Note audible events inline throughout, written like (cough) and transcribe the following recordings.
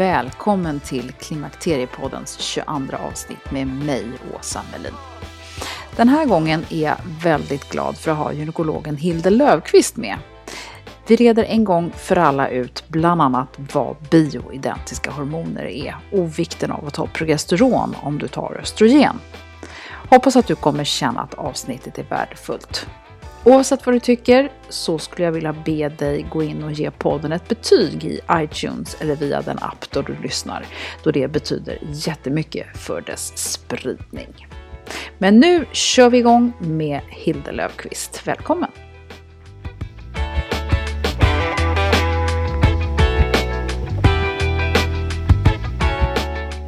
välkommen till Klimakteriepoddens 22 avsnitt med mig, Åsa Melin. Den här gången är jag väldigt glad för att ha gynekologen Hilde Lövqvist med. Vi reder en gång för alla ut bland annat vad bioidentiska hormoner är och vikten av att ta progesteron om du tar östrogen. Hoppas att du kommer känna att avsnittet är värdefullt. Oavsett vad du tycker så skulle jag vilja be dig gå in och ge podden ett betyg i iTunes eller via den app då du lyssnar, då det betyder jättemycket för dess spridning. Men nu kör vi igång med Hilde Löfqvist. Välkommen!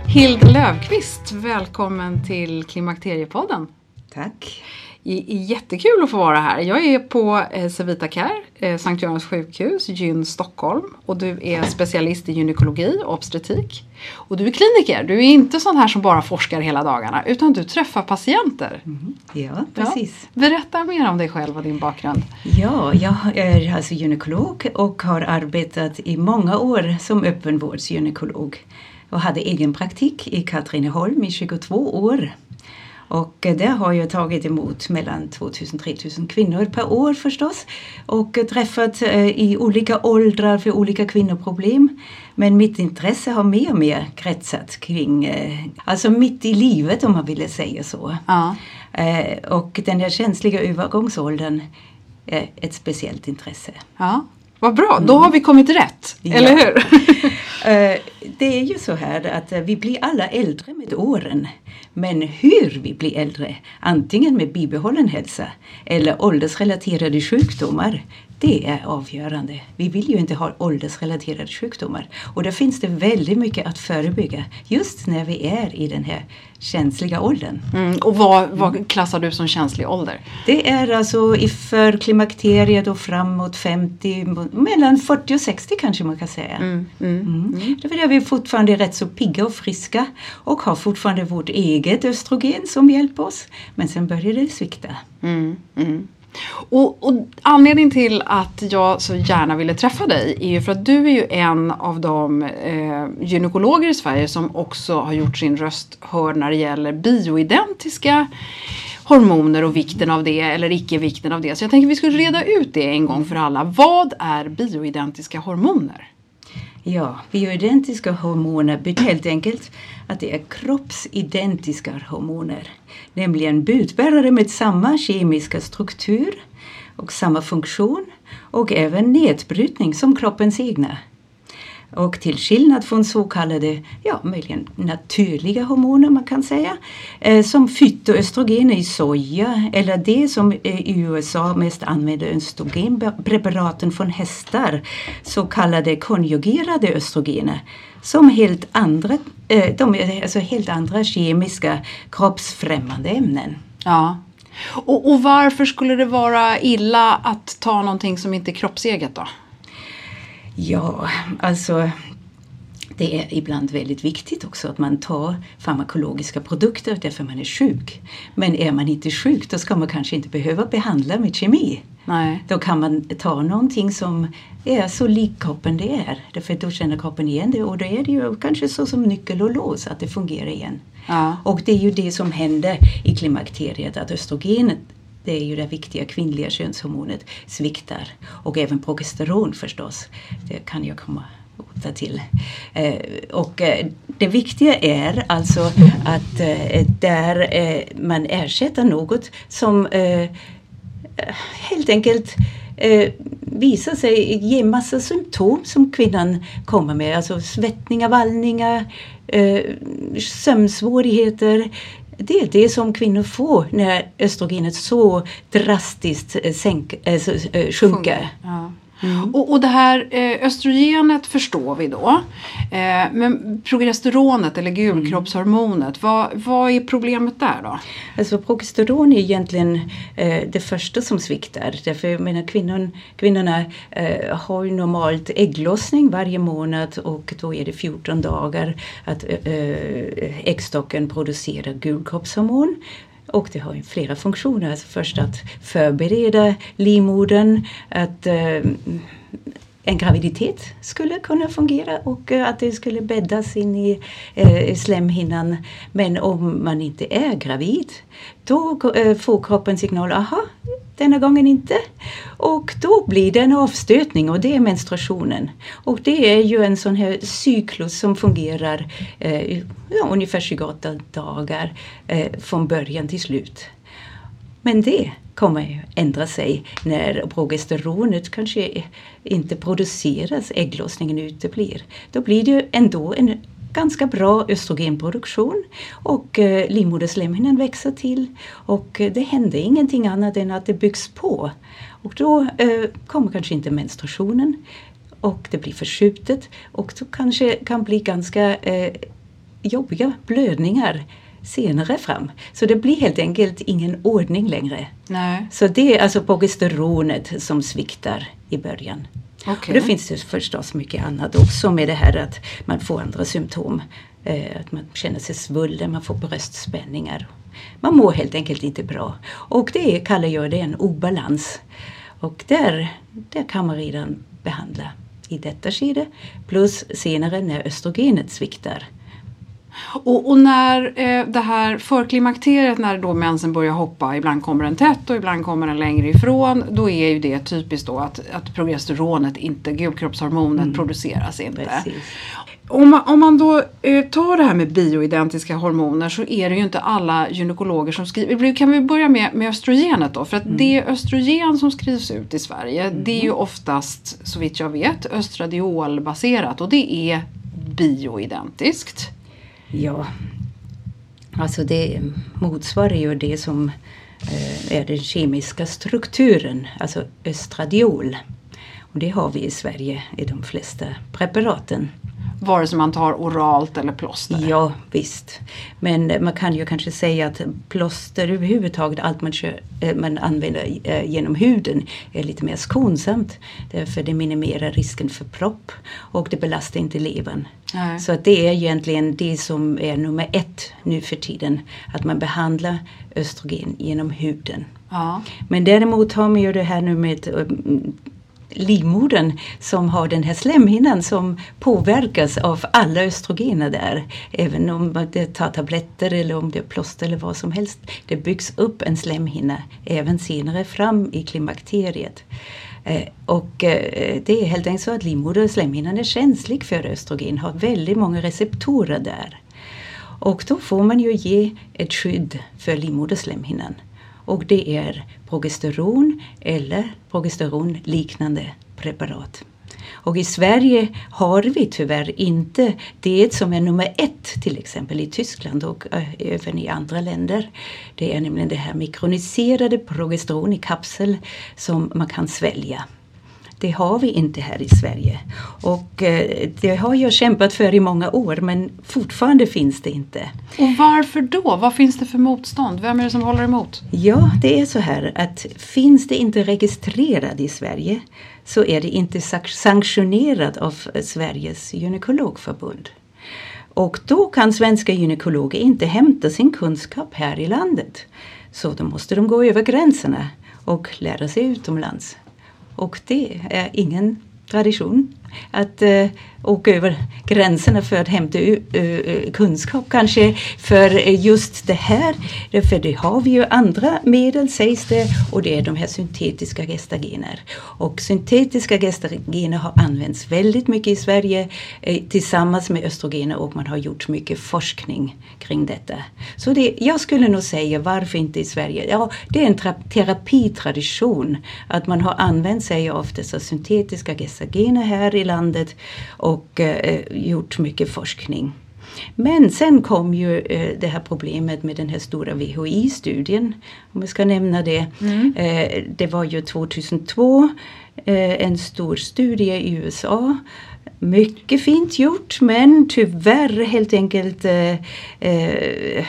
Hilde Löfqvist, välkommen till Klimakteriepodden. Tack. Jättekul att få vara här. Jag är på eh, Cevita Care, eh, Sankt Görans sjukhus, Gyn Stockholm. Och du är specialist i gynekologi och obstetrik. Och du är kliniker. Du är inte sån här som bara forskar hela dagarna. Utan du träffar patienter. Mm. Ja, precis. Ja. Berätta mer om dig själv och din bakgrund. Ja, jag är alltså gynekolog och har arbetat i många år som öppenvårdsgynekolog. Och hade egen praktik i Katrineholm i 22 år. Och där har jag tagit emot mellan 2000-3000 kvinnor per år förstås. Och träffat i olika åldrar för olika kvinnoproblem. Men mitt intresse har mer och mer kretsat kring, alltså mitt i livet om man ville säga så. Ja. Och den här känsliga övergångsåldern är ett speciellt intresse. Ja. Vad bra, då har vi kommit rätt, ja. eller hur? (laughs) det är ju så här att vi blir alla äldre med åren. Men hur vi blir äldre, antingen med bibehållen hälsa eller åldersrelaterade sjukdomar, det är avgörande. Vi vill ju inte ha åldersrelaterade sjukdomar. Och där finns det väldigt mycket att förebygga just när vi är i den här känsliga åldern. Mm, och vad, vad klassar du som känslig ålder? Det är alltså för klimakteriet och framåt 50, mellan 40 och 60 kanske man kan säga. Mm, mm, mm. Därför är vi fortfarande rätt så pigga och friska och har fortfarande vårt eget östrogen som hjälper oss. Men sen börjar det svikta. Mm, mm. Och, och, anledningen till att jag så gärna ville träffa dig är ju för att du är ju en av de eh, gynekologer i Sverige som också har gjort sin röst hörd när det gäller bioidentiska hormoner och vikten av det eller icke-vikten av det. Så jag tänkte att vi skulle reda ut det en gång för alla. Vad är bioidentiska hormoner? Ja, bioidentiska hormoner betyder helt enkelt att det är kroppsidentiska hormoner. Nämligen budbärare med samma kemiska struktur och samma funktion och även nedbrytning som kroppens egna. Och till skillnad från så kallade, ja möjligen naturliga hormoner man kan säga, eh, som fytoöstrogener i soja eller det som eh, i USA mest använder östrogenpreparaten från hästar, så kallade konjugerade östrogener, som helt andra, eh, de är alltså helt andra kemiska kroppsfrämmande ämnen. Ja. Och, och varför skulle det vara illa att ta någonting som inte är kroppseget då? Ja, alltså det är ibland väldigt viktigt också att man tar farmakologiska produkter därför man är sjuk. Men är man inte sjuk då ska man kanske inte behöva behandla med kemi. Nej. Då kan man ta någonting som är så lik kroppen det är. Därför då känner kroppen igen det och då är det ju kanske så som nyckel och lås att det fungerar igen. Ja. Och det är ju det som händer i klimakteriet att östrogenet det är ju det viktiga kvinnliga könshormonet sviktar. Och även progesteron förstås. Det kan jag komma åter till. Eh, och eh, det viktiga är alltså att eh, där man ersätter något som helt enkelt visar sig ge massa symptom som kvinnan kommer med. Alltså svettningar, vallningar, sömnsvårigheter. Det är det som kvinnor får när östrogenet så drastiskt sänk, äh, sjunker. Ja. Och, och det här eh, östrogenet förstår vi då. Eh, men progesteronet eller gulkroppshormonet, vad, vad är problemet där då? Alltså progesteron är egentligen eh, det första som sviktar. Därför jag menar, kvinnon, kvinnorna eh, har ju normalt ägglossning varje månad och då är det 14 dagar att eh, eh, äggstocken producerar gulkroppshormon. Och det har flera funktioner. Alltså först att förbereda livmodern, att eh, en graviditet skulle kunna fungera och eh, att det skulle bäddas in i eh, slemhinnan. Men om man inte är gravid då eh, får kroppen signal, aha, denna gången inte. Och då blir det en avstötning och det är menstruationen. Och det är ju en sån här cyklus som fungerar eh, ja, ungefär 28 dagar eh, från början till slut. Men det kommer ju ändra sig när progesteronet kanske inte produceras, ägglossningen uteblir. Då blir det ändå en ganska bra östrogenproduktion och eh, livmoderslemhinnan växer till och eh, det händer ingenting annat än att det byggs på. Och då eh, kommer kanske inte menstruationen och det blir förskjutet och då kanske kan bli ganska jobbiga blödningar senare fram. Så det blir helt enkelt ingen ordning längre. Nej. Så det är alltså progesteronet som sviktar i början. Okay. Och det finns det förstås mycket annat också med det här att man får andra symptom. Eh, att man känner sig svullen, man får bröstspänningar. Man mår helt enkelt inte bra. Och det kallar jag det en obalans. Och där, där kan man redan behandla i detta skede. Plus senare när östrogenet sviktar. Och, och, när eh, det här förklimakteriet, när då mensen börjar hoppa, ibland kommer den tätt och ibland kommer den längre ifrån. Då är ju det typiskt då att, att progesteronet, inte gulkroppshormonet, Mm. produceras inte. Precis. Om man, om man då eh, tar det här med bioidentiska hormoner så är det ju inte alla gynekologer som skriver. Kan vi börja med, med östrogenet då? För att det östrogen som skrivs ut i Sverige det är ju oftast, så vitt jag vet, östradiolbaserat och det är bioidentiskt. Ja, alltså det motsvarar ju det som eh, är den kemiska strukturen, alltså östradiol. Och det har vi i Sverige i de flesta preparaten. Vare sig man tar oralt eller plåster. Ja, visst. Men man kan ju kanske säga att plåster överhuvudtaget, allt man, kör, eh, man använder eh, genom huden är lite mer skonsamt. Därför det minimerar risken för propp och det belastar inte levern. Nej. Så att det är egentligen det som är nummer ett nu för tiden. Att man behandlar östrogen genom huden. Ja. Men däremot har man ju det här nu med livmodern som har den här slemhinnan som påverkas av alla östrogener där. Även om det tar tabletter eller om det är plåster eller vad som helst. Det byggs upp en slemhinna även senare fram i klimakteriet. Eh, och eh, det är helt enkelt så att livmoder och slemhinnan är känslig för östrogen, har väldigt många receptorer där. Och då får man ju ge ett skydd för livmoderslemhinnan. Och det är progesteron eller progesteronliknande preparat. Och i Sverige har vi tyvärr inte det som är nummer ett till exempel i Tyskland och eh, även i andra länder. Det är nämligen det här mikroniserade progesteron i kapsel som man kan svälja. Det har vi inte här i Sverige. Och eh, det har jag kämpat för i många år men fortfarande finns det inte. Och varför då? Vad finns det för motstånd? Vem är det som håller emot? Ja, det är så här att finns det inte registrerat i Sverige så är det inte sanktionerat av Sveriges gynekologförbund. Och då kan svenska gynekologer inte hämta sin kunskap här i landet. Så då måste de gå över gränserna och lära sig utomlands. Och det är ingen tradition att eh, åka över gränserna för att hämta uh, kunskap kanske för just det här. För det har vi ju andra medel sägs det och det är de här syntetiska gestagener. Och syntetiska gestagener har använts väldigt mycket i Sverige eh, tillsammans med östrogener och man har gjort mycket forskning kring detta. Så det, jag skulle nog säga varför inte i Sverige? Ja, det är en terapitradition att man har använt sig av dessa syntetiska gestagener här i landet och eh, gjort mycket forskning. Men sen kom ju eh, det här problemet med den här stora VHI-studien, om jag ska nämna det. Mm. Eh, det var ju 2002 eh, en stor studie i USA. Mycket fint gjort men tyvärr helt enkelt eh, eh,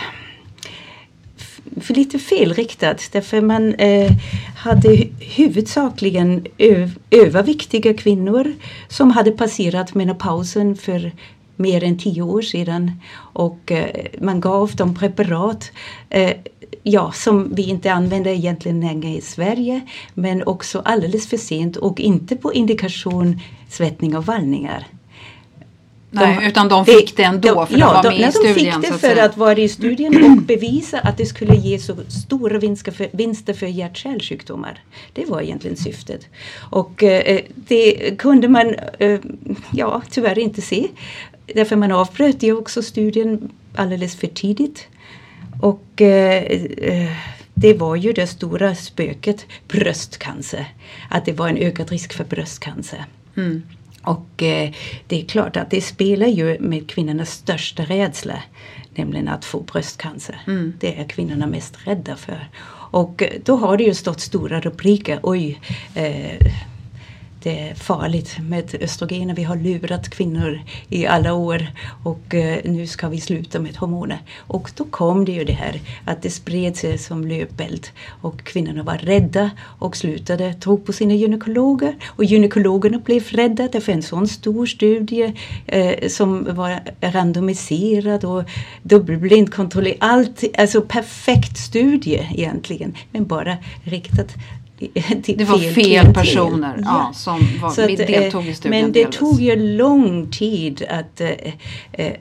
för lite felriktat därför man eh, hade huvudsakligen överviktiga kvinnor som hade passerat menopausen för mer än tio år sedan och eh, man gav dem preparat eh, ja, som vi inte använder egentligen längre i Sverige men också alldeles för sent och inte på indikation svettning och vallningar. Nej, de, utan de fick det ändå de, för ja, de var med de, i studien. De fick det för att vara i studien och (clears throat) bevisa att det skulle ge så stora vinster för, vinster för hjärt-kärlsjukdomar. Det var egentligen syftet. Och eh, det kunde man eh, ja, tyvärr inte se. Därför man avbröt ju också studien alldeles för tidigt. Och eh, eh, det var ju det stora spöket bröstcancer. Att det var en ökad risk för bröstcancer. Mm. Och eh, det är klart att det spelar ju med kvinnornas största rädsla. Nämligen att få bröstcancer. Mm. Det är kvinnorna mest rädda för. Och eh, då har det ju stått stora rubriker. Oj, eh, det är farligt med östrogener. Vi har lurat kvinnor i alla år och eh, nu ska vi sluta med hormoner. Och då kom det ju det här att det spred sig som löpeld och kvinnorna var rädda och slutade tro på sina gynekologer. Och gynekologerna blev rädda därför en sån stor studie eh, som var randomiserad och dubbelblind kontrollerad. Allt, alltså perfekt studie egentligen men bara riktat (laughs) det var fel, fel personer ja. som var, att, eh, deltog i studien. Men det delvis. tog ju lång tid att eh, eh,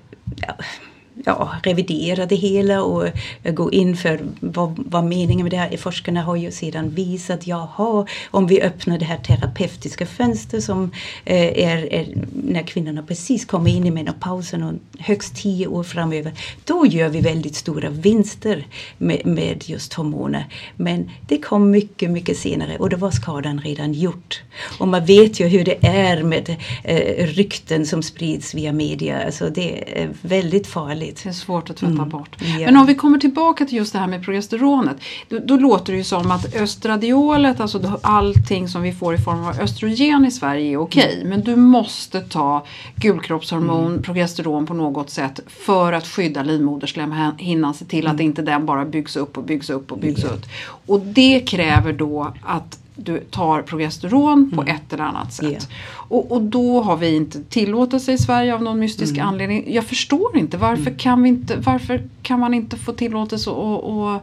ja, revidera det hela och eh, gå in för vad, vad meningen med det här är. Forskarna har ju sedan visat, jaha, om vi öppnar det här terapeutiska fönstret som eh, är, är, när kvinnorna precis kommer in i menopausen och högst tio år framöver, då gör vi väldigt stora vinster med, med just hormoner. Men det kom mycket, mycket senare och då var skadan redan gjort. Och man vet ju hur det är med eh, rykten som sprids via media, alltså det är väldigt farligt det är svårt att tvätta mm. bort. Yeah. Men om vi kommer tillbaka till just det här med progesteronet. Då, då, låter det ju som att östradiolet, alltså allting som vi får i form av östrogen i Sverige är okej. Okay, mm. Men du måste ta gulkroppshormon, mm. progesteron på något sätt för att skydda livmoderslemhinnan. Se till att mm. inte den bara byggs upp och byggs upp och byggs yeah. upp. Och det kräver då att du tar progesteron på mm. ett eller annat sätt. Yeah. Och, och, då har vi inte tillåtelse i Sverige av någon mystisk mm. anledning. Jag förstår inte varför, mm. kan vi inte, varför kan man inte få tillåtelse och, och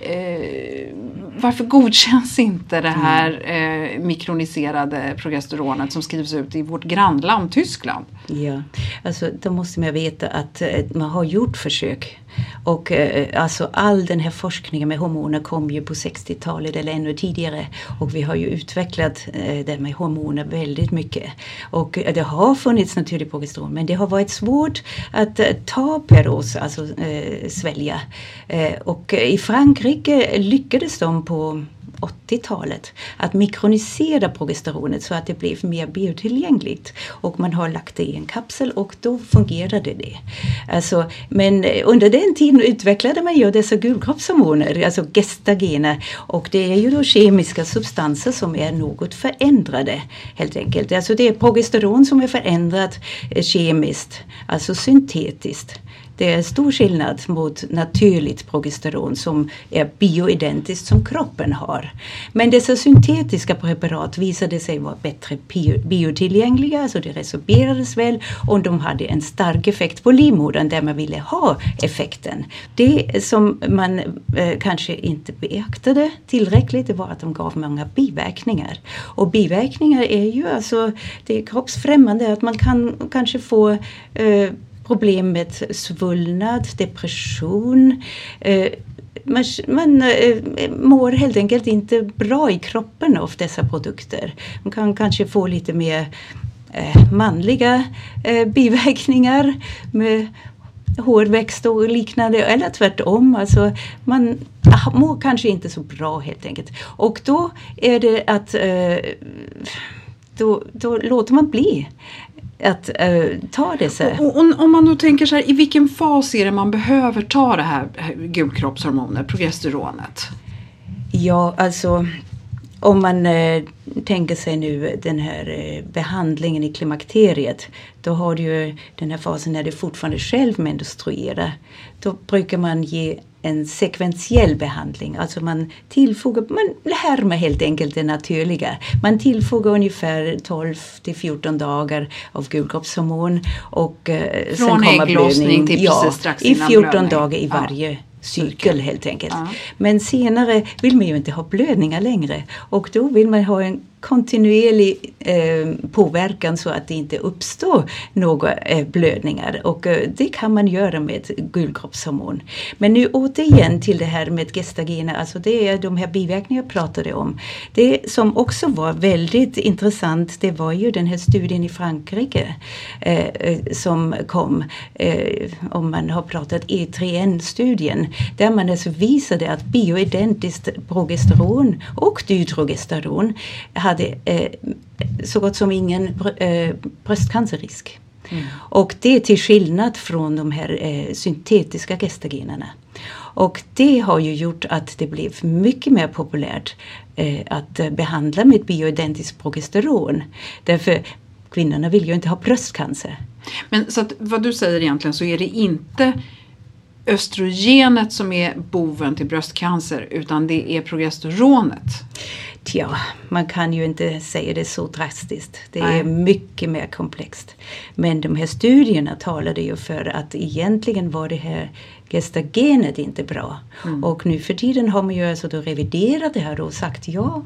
eh, varför godkänns inte det här eh, mikroniserade progesteronet som skrivs ut i vårt grannland Tyskland? Ja, alltså då måste man veta att eh, man har gjort försök och eh, alltså all den här forskningen med hormoner kom ju på 60-talet eller ännu tidigare och vi har ju utvecklat eh, det med hormoner väldigt mycket. Och eh, det har funnits naturligt progesteron men det har varit svårt att eh, ta peros, alltså eh, svälja. Eh, och eh, i Frankrike lyckades de på 80-talet. Att mikronisera progesteronet så att det blev mer biotillgängligt. Och man har lagt det i en kapsel och då fungerade det. Alltså, men under den tiden utvecklade man ju dessa gulkroppshormoner, alltså gestagener. Och det är ju då kemiska substanser som är något förändrade helt enkelt. Alltså det är progesteron som är förändrat eh, kemiskt, alltså syntetiskt. Det är stor skillnad mot naturligt progesteron som är bioidentiskt som kroppen har. Men dessa syntetiska preparat visade sig vara bättre biotillgängliga, så det resorberades väl och de hade en stark effekt på livmodern där man ville ha effekten. Det som man eh, kanske inte beaktade tillräckligt det var att de gav många biverkningar. Och biverkningar är ju alltså, det är kroppsfrämmande att man kan kanske få eh, problem med svullnad, depression. Eh, man, man eh, mår helt enkelt inte bra i kroppen av dessa produkter. Man kan kanske få lite mer eh, manliga biverkningar med hårväxt och liknande eller tvärtom. Alltså man ah, mår kanske inte så bra helt enkelt. Och då är det att då, då låter man bli att uh, ta det så. Och, och, om man då tänker så här, i vilken fas är det man behöver ta det här gulkroppshormonet, progesteronet? Ja, alltså om man eh, tänker sig nu den här eh, behandlingen i klimakteriet. Då har du ju den här fasen när du fortfarande själv menstruerar. Då brukar man ge en sekventiell behandling. Alltså man tillfogar, man härmar helt enkelt det naturliga. Man tillfogar ungefär 12 till 14 dagar av gulkroppshormon. Och, eh, Från sen ägglossning till ja, precis strax I 14 blödning. dagar i varje ja cykel helt enkelt. Ja. Men senare vill man ju inte ha blödningar längre och då vill man ha en kontinuerlig eh, påverkan så att det inte uppstår några eh, blödningar och eh, det kan man göra med gulkroppshormon. Men nu återigen till det här med gestagena, alltså det är de här biverkningarna jag pratade om. Det som också var väldigt intressant det var ju den här studien i Frankrike eh, eh som kom, eh, om man har pratat E3N-studien, där man alltså visade att bioidentiskt progesteron och dydrogesteron hade eh, så gott som ingen eh, bröstcancerrisk. Mm. Och det är till skillnad från de här eh, syntetiska gestagenerna. Och det har ju gjort att det blev mycket mer populärt eh, att behandla med bioidentiskt progesteron. Därför kvinnorna vill ju inte ha bröstcancer. Men så att, vad du säger egentligen så är det inte östrogenet som är boven till bröstcancer utan det är progesteronet? Ja, man kan ju inte säga det så drastiskt. Det Nej. är mycket mer komplext. Men de här studierna talade ju för att egentligen var det här gestagenet inte bra. Mm. Och nu för tiden har man ju alltså då reviderat det här och sagt ja,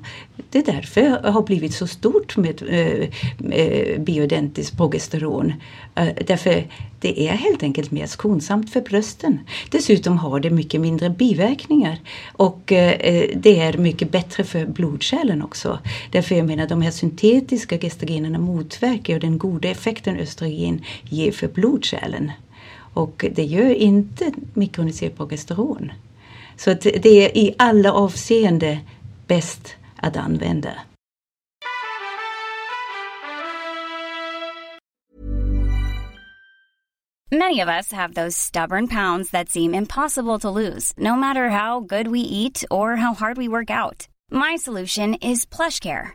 det är därför har blivit så stort med äh, äh, bioidentiskt progesteron. Äh, därför det är helt enkelt mer skonsamt för brösten. Dessutom har det mycket mindre biverkningar och äh, det är mycket bättre för blodkärlen också. Därför jag menar de här syntetiska gestagenerna motverkar den goda effekten östrogen ger för blodkärlen. Och det gör inte mikroniserat progesteron. Så att det är i alla avseende bäst att använda. Many of us have those stubborn pounds that seem impossible to lose, no matter how good we eat or how hard we work out. My solution is plush care.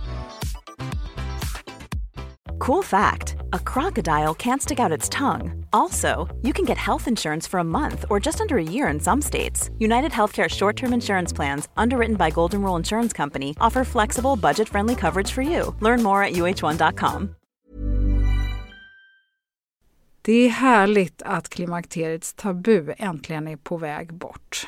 Cool fact a crocodile can't stick out its tongue. Also, you can get health insurance for a month or just under a year in some states. United Healthcare short term insurance plans, underwritten by Golden Rule Insurance Company, offer flexible, budget friendly coverage for you. Learn more at uh1.com. Det är härligt att klimakteriets tabu äntligen är på väg bort.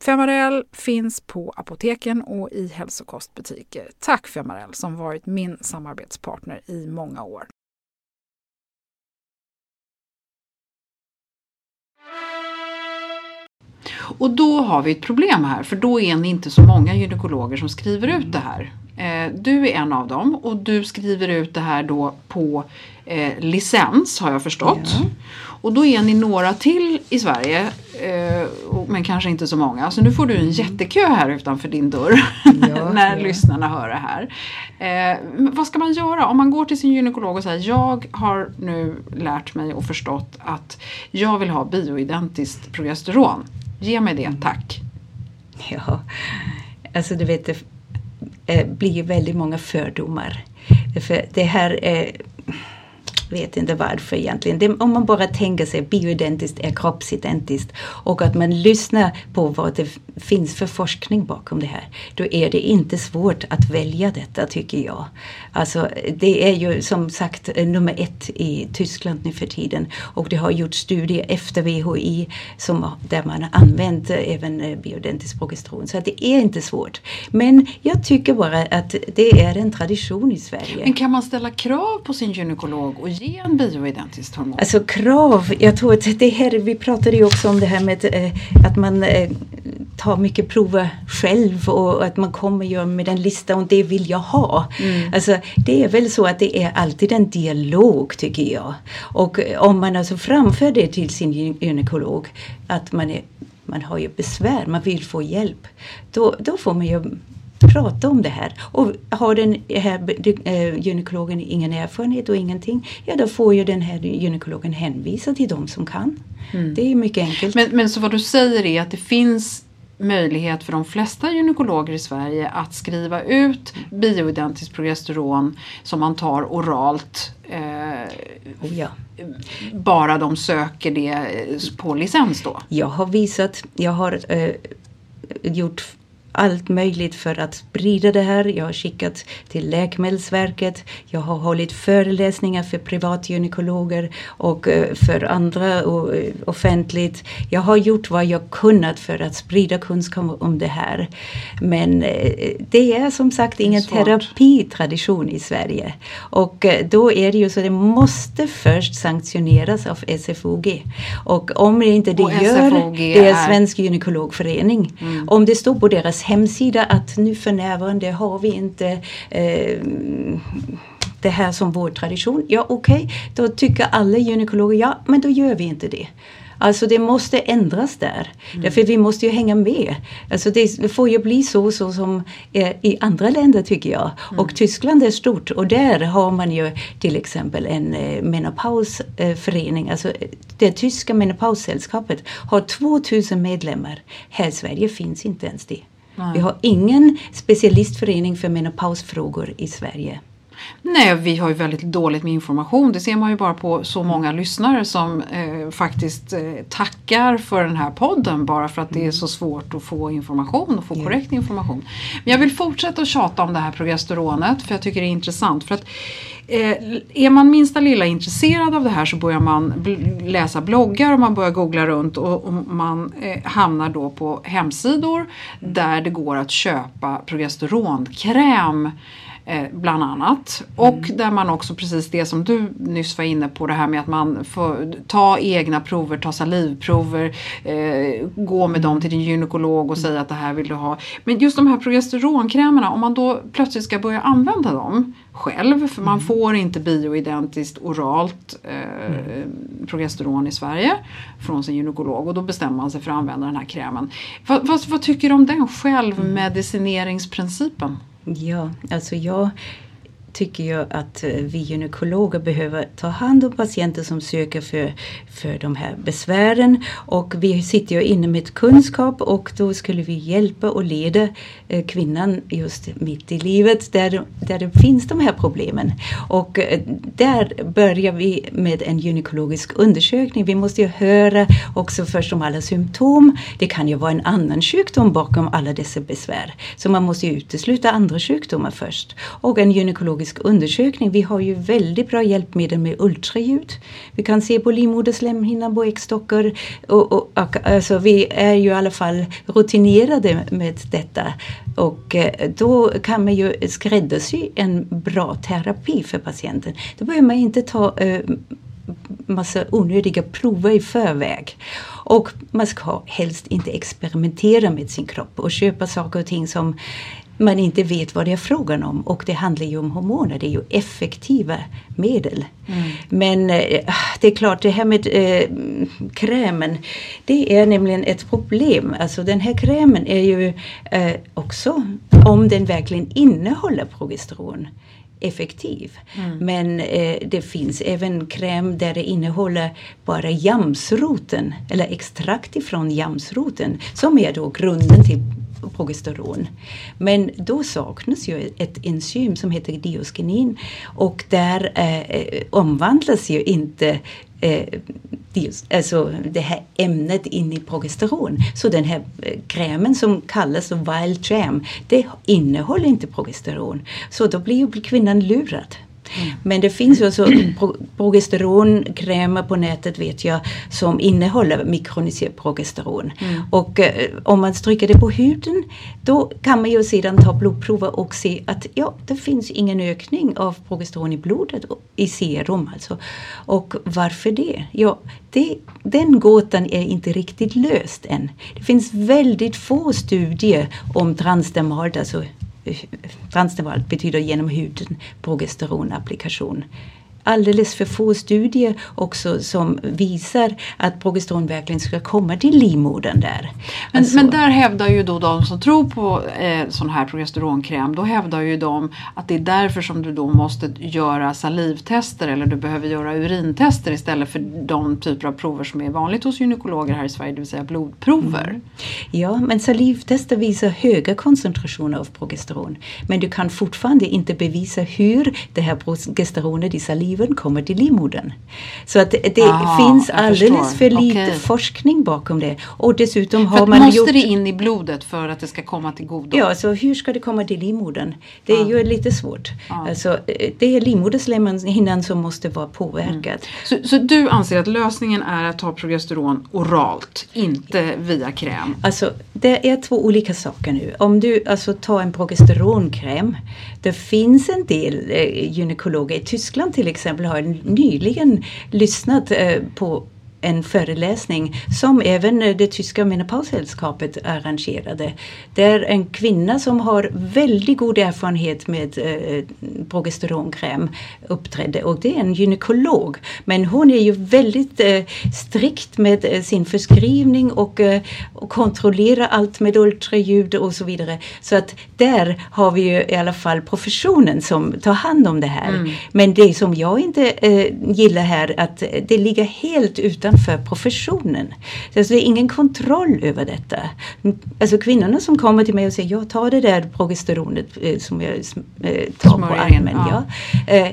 Femarel finns på apoteken och i hälsokostbutiker. Tack Femarel som varit min samarbetspartner i många år. Och då har vi ett problem här för då är ni inte så många gynekologer som skriver ut det här. Eh, du är en av dem och du skriver ut det här då på eh, licens har jag förstått. Ja. Och då är ni några till i Sverige eh, men kanske inte så många. Så nu får du en jättekö här utanför din dörr ja, (laughs) när ja. lyssnarna hör det här. Eh, vad ska man göra om man går till sin gynekolog och säger jag har nu lärt mig och förstått att jag vill ha bioidentiskt progesteron. Ge mig det, tack. Ja, alltså du vet det eh, blir ju väldigt många fördomar. För det här är vet inte varför egentligen. Det, om man bara tänker sig bioidentiskt är kroppsidentiskt och att man lyssnar på vad det finns för forskning bakom det här. Då är det inte svårt att välja detta tycker jag. Alltså det är ju som sagt eh, nummer ett i Tyskland nu för tiden och det har gjorts studier efter VHI som, där man har använt eh, även eh, bioidentisk progesteron. Så det är inte svårt. Men jag tycker bara att det är en tradition i Sverige. Men kan man ställa krav på sin gynekolog och ge en bioidentiskt hormon? Alltså krav, jag tror att det här, vi pratade ju också om det här med eh, att man eh, tar mycket prover själv och att man kommer ju med en lista och det vill jag ha. Mm. Alltså, det är väl så att det är alltid en dialog tycker jag. Och om man alltså framför det till sin gynekolog att man, är, man har ju besvär, man vill få hjälp. Då, då får man ju prata om det här. Och har den här äh, gynekologen ingen erfarenhet och ingenting, ja då får ju den här gynekologen hänvisa till de som kan. Mm. Det är mycket enkelt. Men, men så vad du säger är att det finns möjlighet för de flesta gynekologer i Sverige att skriva ut bioidentiskt progesteron som man tar oralt. Eh, oh ja. Bara de söker det på licens då? Jag har visat, jag har eh, gjort allt möjligt för att sprida det här. Jag har skickat till Läkemedelsverket. Jag har hållit föreläsningar för privatgynekologer och eh, för andra eh, offentligt. Jag har gjort vad jag kunnat för att sprida kunskap om det här. Men eh, det är som sagt ingen terapitradition i Sverige. Och då är det ju så att det måste först sanktioneras av SFOG. Och om det inte det gör, det är Svensk gynekologförening. Mm. Om det står på deras hemsida att nu för närvarande har vi inte eh, det här som vår tradition. Ja okej, okay. då tycker alla gynekologer ja, men då gör vi inte det. Alltså det måste ändras där. Mm. Därför vi måste ju hänga med. Alltså det får ju bli så, så som i andra länder tycker jag. Mm. Och Tyskland är stort och där har man ju till exempel en eh, menopausförening. Alltså det tyska menopaussällskapet har 2000 medlemmar. Här i Sverige finns inte ens det. Nej. Vi har ingen specialistförening för menopausfrågor i Sverige. Nej, vi har ju väldigt dåligt med information. Det ser man ju bara på så många lyssnare som eh, faktiskt eh, tackar för den här podden bara för att det är så svårt att få information och få yeah. korrekt information. Men jag vill fortsätta att tjata om det här progesteronet för jag tycker det är intressant. För att eh, är man minsta lilla intresserad av det här så börjar man läsa bloggar och man börjar googla runt och, och man eh, hamnar då på hemsidor där det går att köpa progesteronkräm Eh, bland annat. Och mm. där man också precis det som du nyss var inne på det här med att man får ta egna prover, ta salivprover, eh, gå med dem till din gynekolog och mm. säga att det här vill du ha. Men just de här progesteronkrämerna, om man då plötsligt ska börja använda dem själv, för man mm. får får inte bioidentiskt oralt eh, mm. progesteron i Sverige från sin gynekolog och då bestämmer man sig för att använda den här krämen. Vad, vad, vad tycker du om den självmedicineringsprincipen? Ja, alltså jag tycker jag att eh, vi gynekologer behöver ta hand om patienter som söker för, för de här besvären. Och vi sitter ju inne med kunskap och då skulle vi hjälpa och leda eh, kvinnan just mitt i livet där, där det finns de här problemen. Och eh, där börjar vi med en gynekologisk undersökning. Vi måste ju höra också först om alla symptom. Det kan ju vara en annan sjukdom bakom alla dessa besvär. Så man måste ju utesluta andra sjukdomar först. Och en gynekologisk radiologisk undersökning. Vi har ju väldigt bra hjälpmedel med ultraljud. Vi kan se på livmoderslemhinnan på äggstockar. Och, och, och, alltså vi är ju i alla fall rutinerade med detta. Och eh, då kan man ju skräddarsy en bra terapi för patienten. Då behöver man inte ta eh, massa onödiga prover i förväg. Och man ska helst inte experimentera med sin kropp och köpa saker och ting som man inte vet vad det är frågan om. Och det handlar ju om hormoner, det är ju effektiva medel. Mm. Men äh, det är klart, det här med äh, krämen, det är nämligen ett problem. Alltså den här krämen är ju äh, också, om den verkligen innehåller progesteron, effektiv. Mm. Men eh, det finns även kräm där det innehåller bara jamsroten eller extrakt ifrån jamsroten som är då grunden till progesteron. Men då saknas ju ett enzym som heter dioskinin och där eh, omvandlas ju inte eh, alltså det här ämnet in i progesteron. Så den här eh, krämen som kallas Wild Jam, det innehåller inte progesteron. Så då blir ju kvinnan lurad. Mm. Men det finns ju alltså (clears throat) progesteronkrämer på nätet vet jag som innehåller mikroniserat progesteron. Mm. Och eh, om man stryker det på huden då kan man ju sedan ta blodprover och se att ja, det finns ingen ökning av progesteron i blodet, i serum alltså. Och varför det? Ja, det, den gåtan är inte riktigt löst än. Det finns väldigt få studier om transdermalt, alltså transdermalt betyder genom huden progesteronapplikation alldeles för få studier också som visar att progesteron verkligen ska komma till livmodern där. Men, alltså, men där hävdar ju då de som tror på eh, sån här progesteronkräm, då hävdar ju de att det är därför som du då måste göra salivtester eller du behöver göra urintester istället för de typer av prover som är vanligt hos gynekologer här i Sverige, det vill säga blodprover. Mm. Ja, men salivtester visar höga koncentrationer av progesteron. Men du kan fortfarande inte bevisa hur det här progesteronet i saliv liven kommer till livmodern. Så att det Aha, finns alldeles för lite okay. forskning bakom det. Och dessutom har man måste gjort... det in i blodet för att det ska komma till godo? Ja, så hur ska det komma till livmodern? Det är ah. ju lite svårt. Ah. Alltså, det är livmoderslemhinnan som måste vara påverkad. Mm. Så, så, du anser att lösningen är att ta progesteron oralt, inte via kräm? Alltså, det är två olika saker nu. Om du alltså tar en progesteronkräm. Det finns en del eh, gynekologer i Tyskland till exempel har nyligen lyssnat eh, på en föreläsning som även det tyska menopaussällskapet arrangerade. Det är en kvinna som har väldigt god erfarenhet med eh, progesteronkräm uppträdde och det är en gynekolog. Men hon är ju väldigt eh, strikt med eh, sin förskrivning och, eh, och kontrollerar allt med ultraljud och så vidare. Så att där har vi ju i alla fall professionen som tar hand om det här. Mm. Men det som jag inte eh, gillar här att det ligger helt utan utanför professionen. Alltså det är ingen kontroll över detta. Alltså kvinnorna som kommer till mig och säger jag tar det där progesteronet eh, som jag eh, tar på armen. Ja. ja. Eh,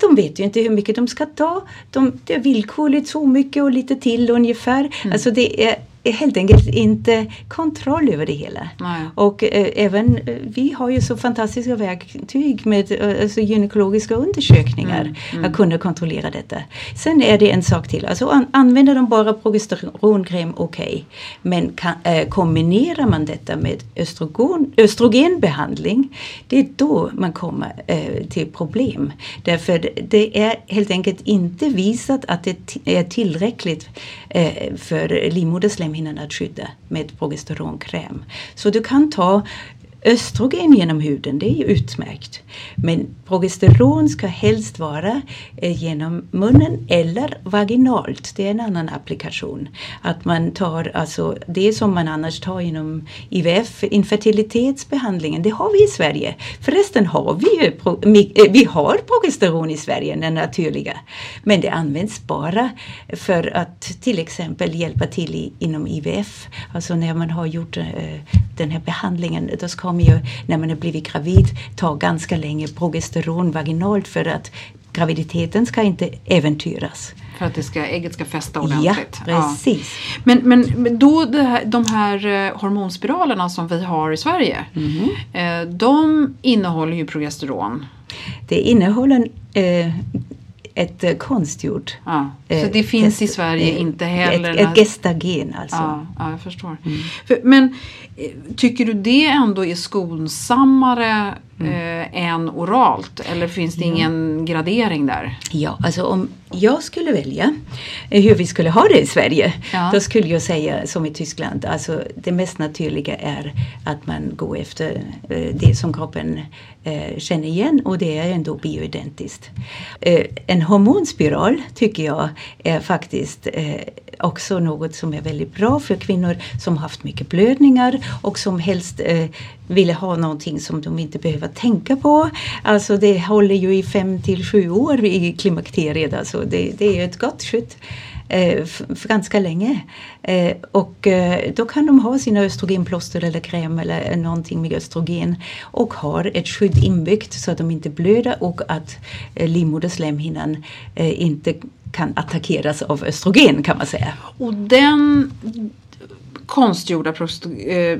de vet ju inte hur mycket de ska ta. De, det är villkorligt så mycket och lite till ungefär. Mm. Alltså det är helt enkelt inte kontroll över det hela. Nej. Och eh, även eh, vi har ju så fantastiska verktyg med eh, alltså, gynekologiska undersökningar mm, mm. att kunna kontrollera detta. Sen är det en sak till, alltså an, använder de bara progesteronkräm, okej. Okay. Men kan, eh, kombinerar man detta med östrogen, östrogenbehandling, det är då man kommer eh, till problem. Därför det är helt enkelt inte visat att det är tillräckligt eh, för livmoderslemhinnan att skydda med progesteronkräm. Så du kan ta östrogen genom huden, det är ju utmärkt. Men progesteron ska helst vara eh, genom munnen eller vaginalt. Det är en annan applikation. Att man tar alltså det som man annars tar inom IVF, infertilitetsbehandlingen, det har vi i Sverige. Förresten har vi ju eh, vi har progesteron i Sverige, den naturliga. Men det används bara för att till exempel hjälpa till i, inom IVF. Alltså när man har gjort eh, den här behandlingen, då ska man ju när man har blivit gravid ta ganska länge progesteron vaginalt för att graviditeten ska inte äventyras. För att det ska, ägget ska fästa ordentligt? Ja, precis. Ja. Men, men då här, de här eh, hormonspiralerna som vi har i Sverige, mm de innehåller ju progesteron. Det innehåller eh, ett eh, konstgjort. Ja, så eh, det finns i Sverige eh, inte heller? Ett, ett gestagen alltså. Ja, ja jag förstår. Mm. För, men tycker du det ändå är skonsammare mm. eh, än oralt? Eller finns det ja. ingen gradering där? Ja, alltså om jag skulle välja hur vi skulle ha det i Sverige. Ja. Då skulle jag säga som i Tyskland, alltså det mest naturliga är att man går efter det som kroppen eh, känner igen och det är ändå bioidentiskt. Eh, en hormonspiral tycker jag är faktiskt eh, också något som är väldigt bra för kvinnor som haft mycket blödningar och som helst eh, ville ha någonting som de inte behöver tänka på. Alltså det håller ju i fem till sju år i klimakteriet. Alltså det, det är ett gott skydd eh, för ganska länge. Eh, och eh, då kan de ha sina östrogenplåster eller kräm eller någonting med östrogen och har ett skydd inbyggt så att de inte blöder och att eh, livmoderslemhinnan eh, inte kan attackeras av östrogen kan man säga. Och den konstgjorda eh,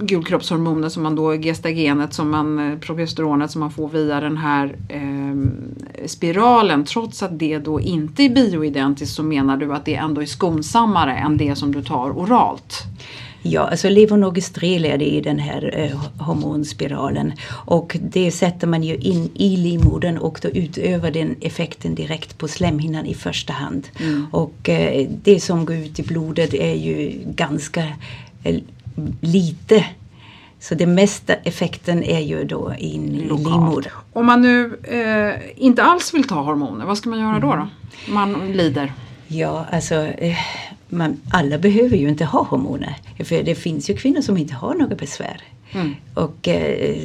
gulkroppshormoner som man då, gestagenet, som man, eh, progesteronet som man får via den här eh, spiralen. Trots att det då inte är bioidentiskt så menar du att det ändå är skonsammare än det som du tar oralt? Ja, alltså levonorgestrel är det i den här eh, hormonspiralen och det sätter man ju in i livmodern och då utövar den effekten direkt på slemhinnan i första hand. Mm. Och eh, det som går ut i blodet är ju ganska eh, lite så det mesta effekten är ju då in i livmodern. Om man nu eh, inte alls vill ta hormoner, vad ska man göra då? då? Mm. Man lider? Ja, alltså eh, man, alla behöver ju inte ha hormoner. För det finns ju kvinnor som inte har några besvär. Mm. Och eh,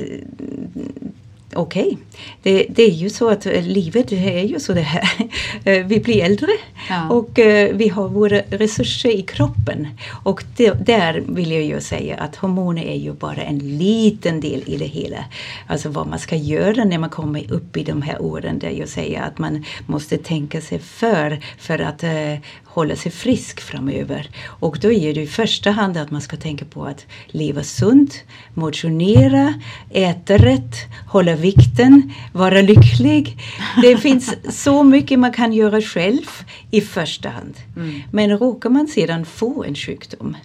okej, okay. det, det, är ju så att livet är ju så det här. (laughs) Eh, vi blir äldre ja. och eh, vi har våra resurser i kroppen. Och det, där vill jag ju säga att hormoner är ju bara en liten del i det hela. Alltså vad man ska göra när man kommer upp i de här åren där jag säger att man måste tänka sig för för att eh, hålla sig frisk framöver. Och då är det i första hand att man ska tänka på att leva sunt, motionera, äta rätt, hålla vikten, vara lycklig. Det finns (laughs) så mycket man kan göra själv i första hand. Mm. Men råkar man sedan få en sjukdom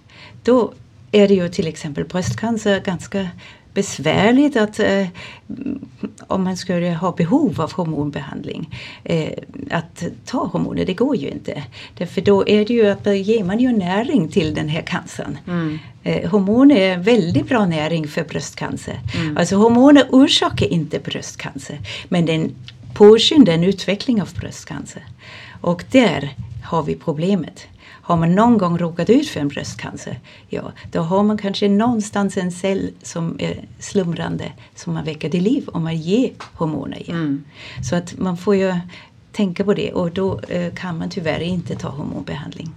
då är det ju till exempel bröstcancer ganska besvärligt att eh, om man skulle ha behov av hormonbehandling eh, att ta hormoner, det går ju inte. Därför då är det ju att då ger man ju näring till den här cancern. Mm. Eh, hormoner är väldigt bra näring för bröstcancer. Mm. Alltså hormoner orsakar inte bröstcancer men den påskyndar en utveckling av bröstcancer. Och där har vi problemet. Har man någon gång råkat ut för en bröstcancer, ja, då har man kanske någonstans en cell som är slumrande som man väcker till liv om man ger hormoner igen. Mm. Så att man får ju tänka på det och då eh, kan man tyvärr inte ta hormonbehandling.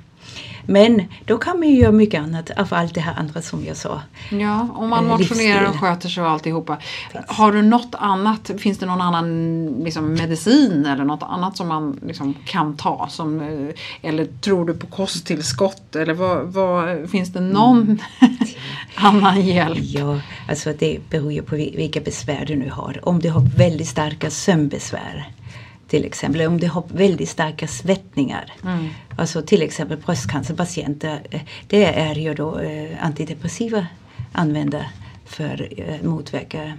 Men då kan man ju göra mycket annat av allt det här andra som jag sa. Ja, om man eh, motionerar och sköter sig och alltihopa. Finns. Har du något annat, finns det någon annan liksom, medicin eller något annat som man liksom, kan ta? Som, eh, eller tror du på kosttillskott? Eller vad, vad finns det någon mm. (laughs) annan hjälp? Ja, alltså det beror ju på vilka besvär du nu har. Om du har väldigt starka sömnbesvär till exempel om de har väldigt starka svettningar. Mm. Alltså till exempel bröstcancerpatienter. Eh, det är ju då eh, antidepressiva använda för att eh, motverka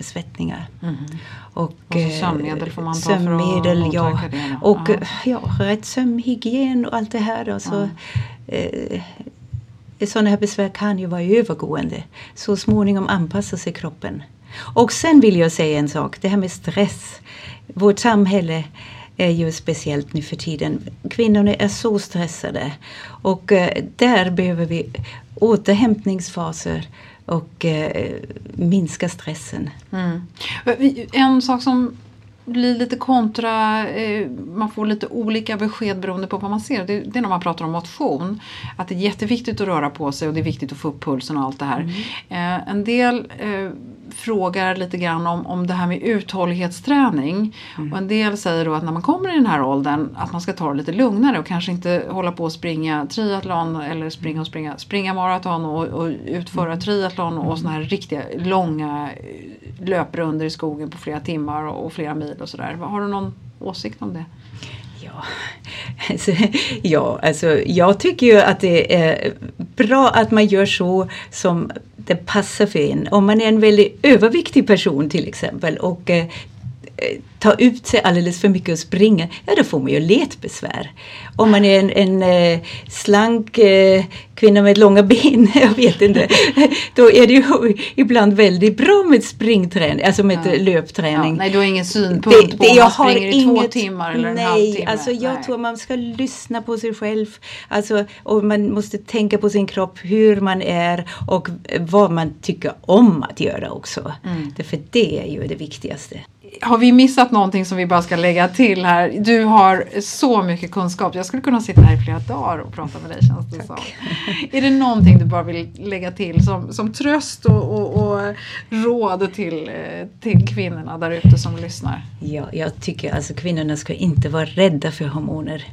svettningar. Mm. Och, och sömnmedel får man ta sömnmedel, för att ja. det? Och ja. ja, rätt sömnhygien och allt det här. Alltså, ja. eh, sådana här besvär kan ju vara övergående. Så småningom anpassar sig kroppen. Och sen vill jag säga en sak, det här med stress. Vårt samhälle är ju speciellt nu för tiden. Kvinnorna är så stressade och eh, där behöver vi återhämtningsfaser och eh, minska stressen. Mm. En sak som blir lite kontra, eh, man får lite olika besked beroende på vad man ser. Det, det, är när man pratar om motion. Att det är jätteviktigt att röra på sig och det är viktigt att få upp pulsen och allt det här. Mm. En del frågar lite grann om, om det här med uthållighetsträning. Mm. Och en del säger då att när man kommer i den här åldern att man ska ta det lite lugnare och kanske inte hålla på att springa triathlon eller springa och springa, springa maraton och, och utföra mm. triathlon och såna här riktiga långa löprunder i skogen på flera timmar och, och flera mil och sådär. Har du någon åsikt om det? (laughs) Ja, alltså, ja, alltså jag tycker ju att det är bra att man gör så som det passar för en. Om man är en väldigt överviktig person till exempel och eh, tar ut sig alldeles för mycket och springer, ja då får man ju letbesvär. Om man är en, en eh, slank eh, kvinna med långa ben, (laughs) jag vet inte, (laughs) då är det ju ibland väldigt bra med springträning, alltså med ja. löpträning. Ja, nej, du har ingen synpunkt det, på om man springer i inget, två timmar eller nej, en halvtimme? Alltså jag nej. tror man ska lyssna på sig själv. Alltså, och man måste tänka på sin kropp, hur man är och vad man tycker om att göra också. Mm. För det är ju det viktigaste har vi missat någonting som vi bara ska lägga till här? Du har så mycket kunskap. Jag skulle kunna sitta här i flera dagar och prata med dig känns det som. Är det någonting du bara vill lägga till som, som tröst och, och, och råd till, eh, till kvinnorna där ute som lyssnar? Ja, jag tycker alltså kvinnorna ska inte vara rädda för hormoner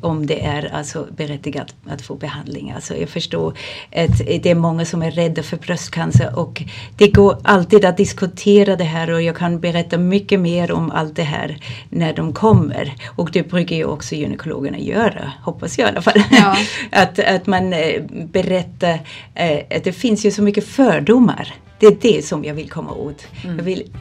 om det är alltså berättigat att få behandling. Alltså jag förstår att det är många som är rädda för bröstcancer och det går alltid att diskutera det här och jag kan berätta mycket mer om allt det här när de kommer. Och det brukar ju också gynekologerna göra, hoppas jag i alla fall. Ja. (laughs) att, att man eh, berättar eh, att det finns ju så mycket fördomar. Det är det som jag vill komma åt. Mm. Jag vill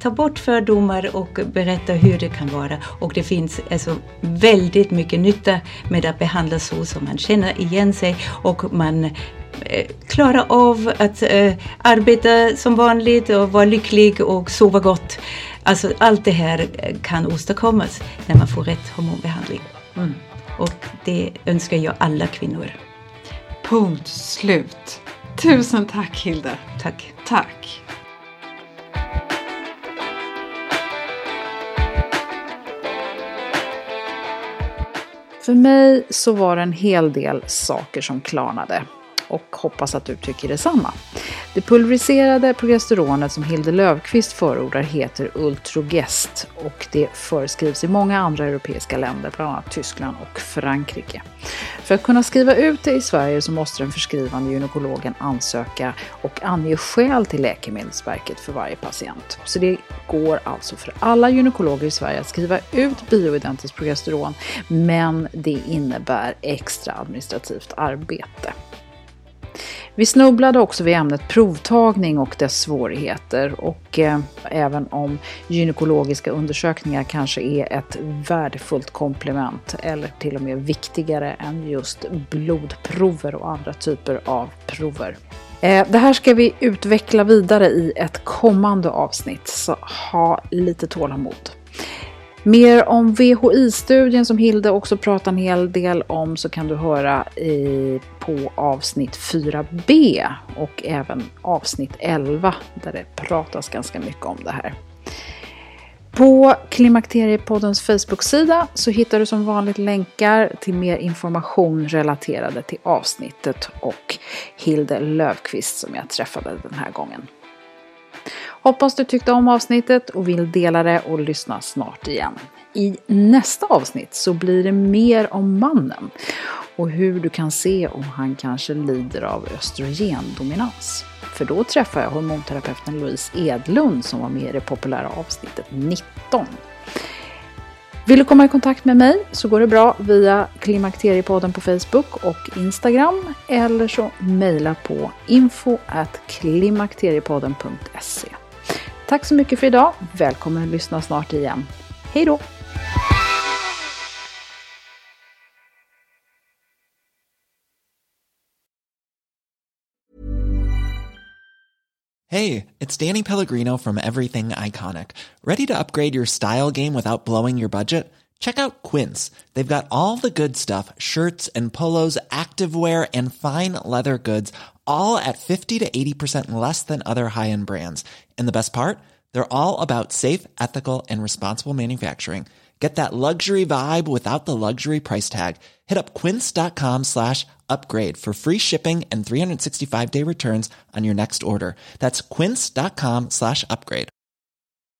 ta bort fördomar och berätta hur det kan vara. Och det finns alltså väldigt mycket nytta med att behandla så som man känner igen sig och man eh, klarar av att eh, arbeta som vanligt och vara lycklig och sova gott. Alltså allt det här kan åstadkommas när man får rätt hormonbehandling. Mm. Och det önskar jag alla kvinnor. Punkt slut. Tusen tack Hilde. Tack. Tack. För mig så var det en hel del saker som klarnade och hoppas att du tycker detsamma. Det pulveriserade progesteronet som Hilde Löfqvist förordar heter Ultrogest och det föreskrivs i många andra europeiska länder, bland annat Tyskland och Frankrike. För att kunna skriva ut det i Sverige så måste den förskrivande gynekologen ansöka och ange skäl till Läkemedelsverket för varje patient. Så det går alltså för alla gynekologer i Sverige att skriva ut bioidentiskt progesteron, men det innebär extra administrativt arbete. Vi snubblade också vid ämnet provtagning och dess svårigheter och eh, även om gynekologiska undersökningar kanske är ett värdefullt komplement eller till och med viktigare än just blodprover och andra typer av prover. Eh, det här ska vi utveckla vidare i ett kommande avsnitt, så ha lite tålamod. Mer om VHI-studien som Hilde också pratar en hel del om så kan du höra i, på avsnitt 4b och även avsnitt 11 där det pratas ganska mycket om det här. På Klimakteriepoddens Facebook-sida så hittar du som vanligt länkar till mer information relaterade till avsnittet och Hilde Löfqvist som jag träffade den här gången. Hoppas du tyckte om avsnittet och vill dela det och lyssna snart igen. I nästa avsnitt så blir det mer om mannen och hur du kan se om han kanske lider av östrogendominans. För då träffar jag hormonterapeuten Louise Edlund som var med i det populära avsnittet 19. Vill du komma i kontakt med mig så går det bra via Klimakteriepodden på Facebook och Instagram eller så mejla på info klimakteriepodden.se. Tack så mycket för idag. Välkommen att lyssna snart igen. Hej då! Hej, it's Danny Pellegrino from Everything Iconic. Ready to upgrade your style game without blowing your budget? Check out Quince. They've got all the good stuff, shirts and polos, activewear and fine leather goods all at 50 to 80% less than other high end brands. And the best part? They're all about safe, ethical, and responsible manufacturing. Get that luxury vibe without the luxury price tag. Hit up quince.com slash upgrade for free shipping and 365 day returns on your next order. That's quince.com slash upgrade.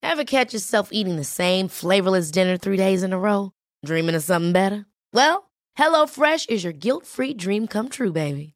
Ever catch yourself eating the same flavorless dinner three days in a row? Dreaming of something better? Well, HelloFresh is your guilt free dream come true, baby.